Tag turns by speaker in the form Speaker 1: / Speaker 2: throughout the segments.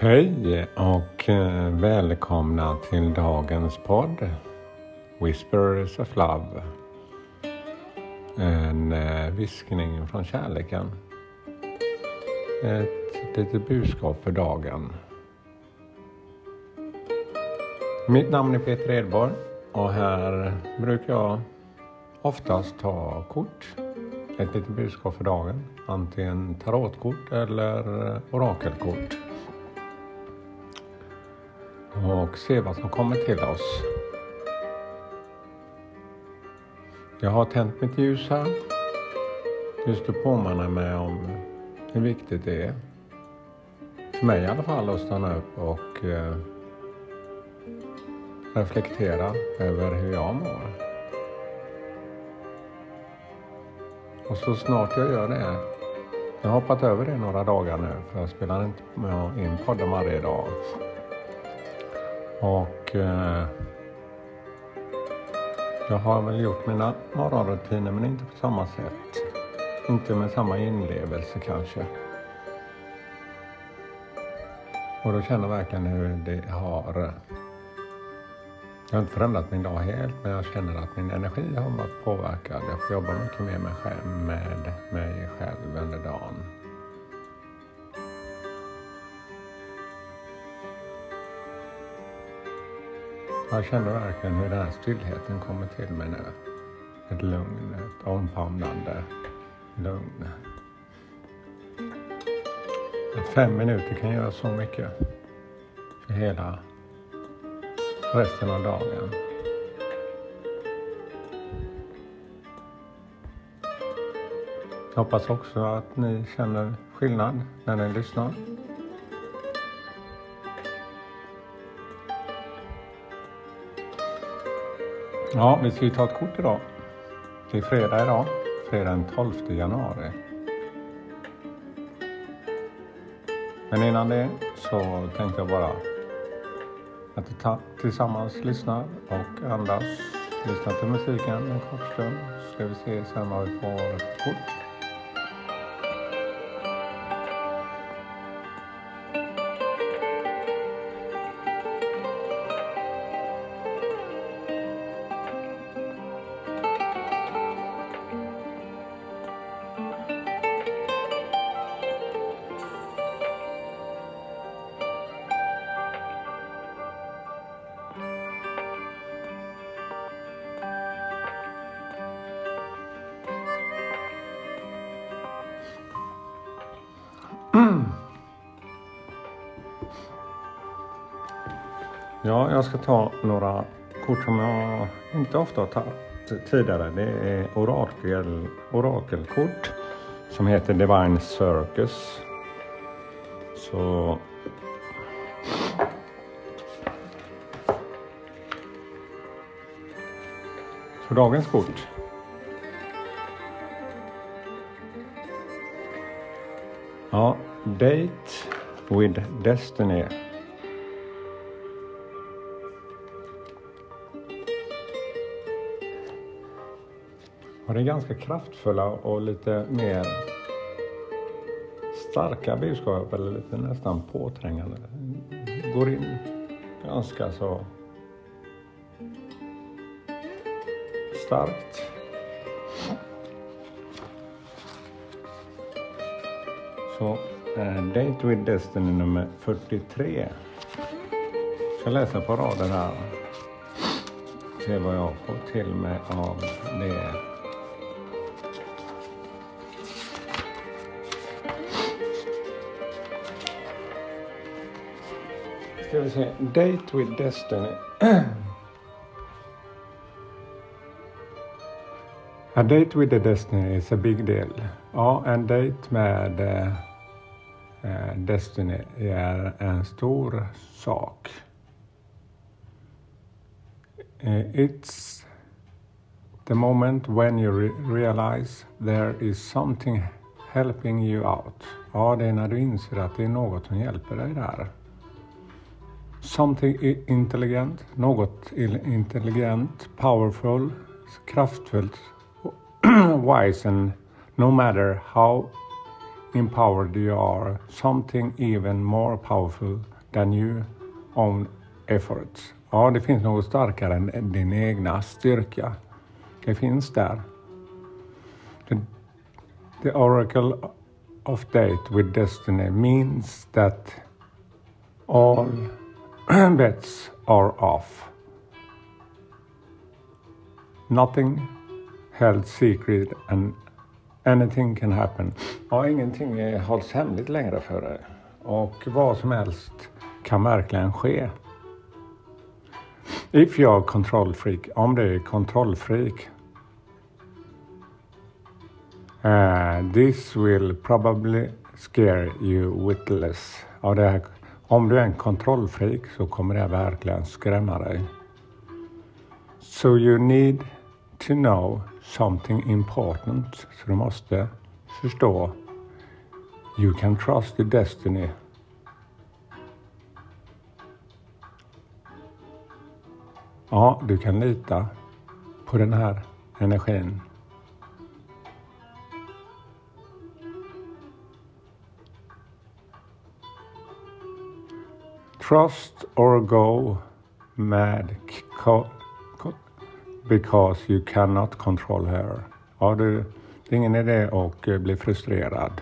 Speaker 1: Hej och eh, välkomna till dagens podd Whispers of Love. En eh, viskning från kärleken. Ett litet budskap för dagen. Mitt namn är Peter Edborg och här brukar jag oftast ta kort. Ett litet budskap för dagen. Antingen tarotkort eller orakelkort och se vad som kommer till oss. Jag har tänt mitt ljus här just att påminna mig om hur viktigt det är. För mig i alla fall att stanna upp och eh, reflektera över hur jag mår. Och så snart jag gör det, jag har hoppat över det några dagar nu för jag spelar inte in podden varje dag. Och eh, jag har väl gjort mina morgonrutiner men inte på samma sätt. Inte med samma inlevelse kanske. Och då känner jag verkligen hur det har... Eh, jag har inte förändrat min dag helt men jag känner att min energi har varit påverkad. Jag får jobba mycket mer med, själv, med mig själv under dagen. Jag känner verkligen hur den här stillheten kommer till mig nu. Ett lugn, ett omfamnande lugn. Att fem minuter kan göra så mycket för hela resten av dagen. Jag hoppas också att ni känner skillnad när ni lyssnar. Ja, vi ska ju ta ett kort idag. Det är fredag idag, fredag den 12 januari. Men innan det så tänkte jag bara att vi tillsammans lyssnar och andas. Lyssnar till musiken en kort stund. Ska vi se sen vad vi får kort. Ja, jag ska ta några kort som jag inte ofta har tagit tidigare. Det är orakel, orakelkort som heter Divine Circus. Så Så dagens kort. Ja, Date with Destiny. Och det är ganska kraftfulla och lite mer starka budskap eller lite nästan påträngande. Går in ganska så starkt. Så eh, Date with Destiny nummer 43. Jag ska läsa på raden här. Se vad jag får till mig av det. Ska vi se. Date with Destiny. A date with the Destiny is a big deal. Ja, en date med eh, Eh, Destiny är en stor sak. Eh, it's the moment when you re realize there is something helping you out. Ja, det är när du inser att det är något som hjälper dig där. Something intelligent, något intelligent, powerful, kraftfullt wise and no matter how empowered you are, something even more powerful than your own efforts. Ja, det finns något starkare än din egna styrka. Det finns där. The, the oracle of date with destiny means that all bets are off. Nothing held secret and anything can happen. Ja, ingenting hålls hemligt längre för dig. Och vad som helst kan verkligen ske. If you're control freak, om du är kontrollfreak. Uh, eh, this will probably scare you witless. Ja, det här, om du är en kontrollfreak så kommer det verkligen skrämma dig. So you need to know something important. Så du måste förstå. You can trust the destiny. Ja, du kan lita på den här energin. Trust or go mad because you cannot control her. Ja, det är ingen idé att eh, bli frustrerad.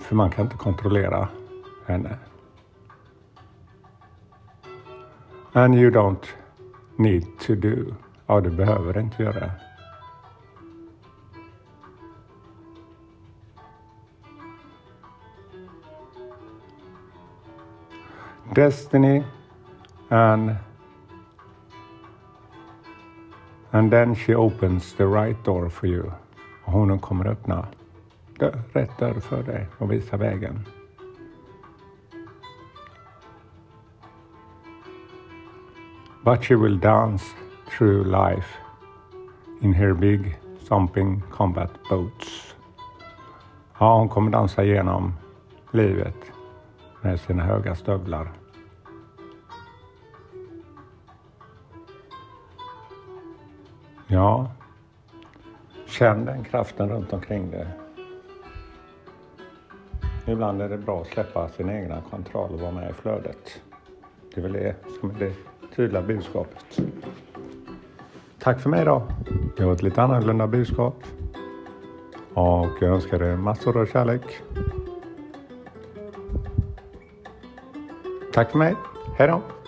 Speaker 1: För man kan inte kontrollera henne. And you don't need to do. Ja, du behöver inte göra det. Destiny and and then she opens the right door for you. Och hon kommer öppna rätt dörr för dig och visa vägen. But she will dance through life in her big thumping combat boats. Ja, hon kommer dansa igenom livet med sina höga stövlar. Ja, känn den kraften runt omkring dig. Ibland är det bra att släppa sin egna kontroll och vara med i flödet. Det är väl det som är det tydliga budskapet. Tack för mig idag. Det var ett lite annorlunda budskap. Och jag önskar dig massor av kärlek. Tack för mig. Hej då.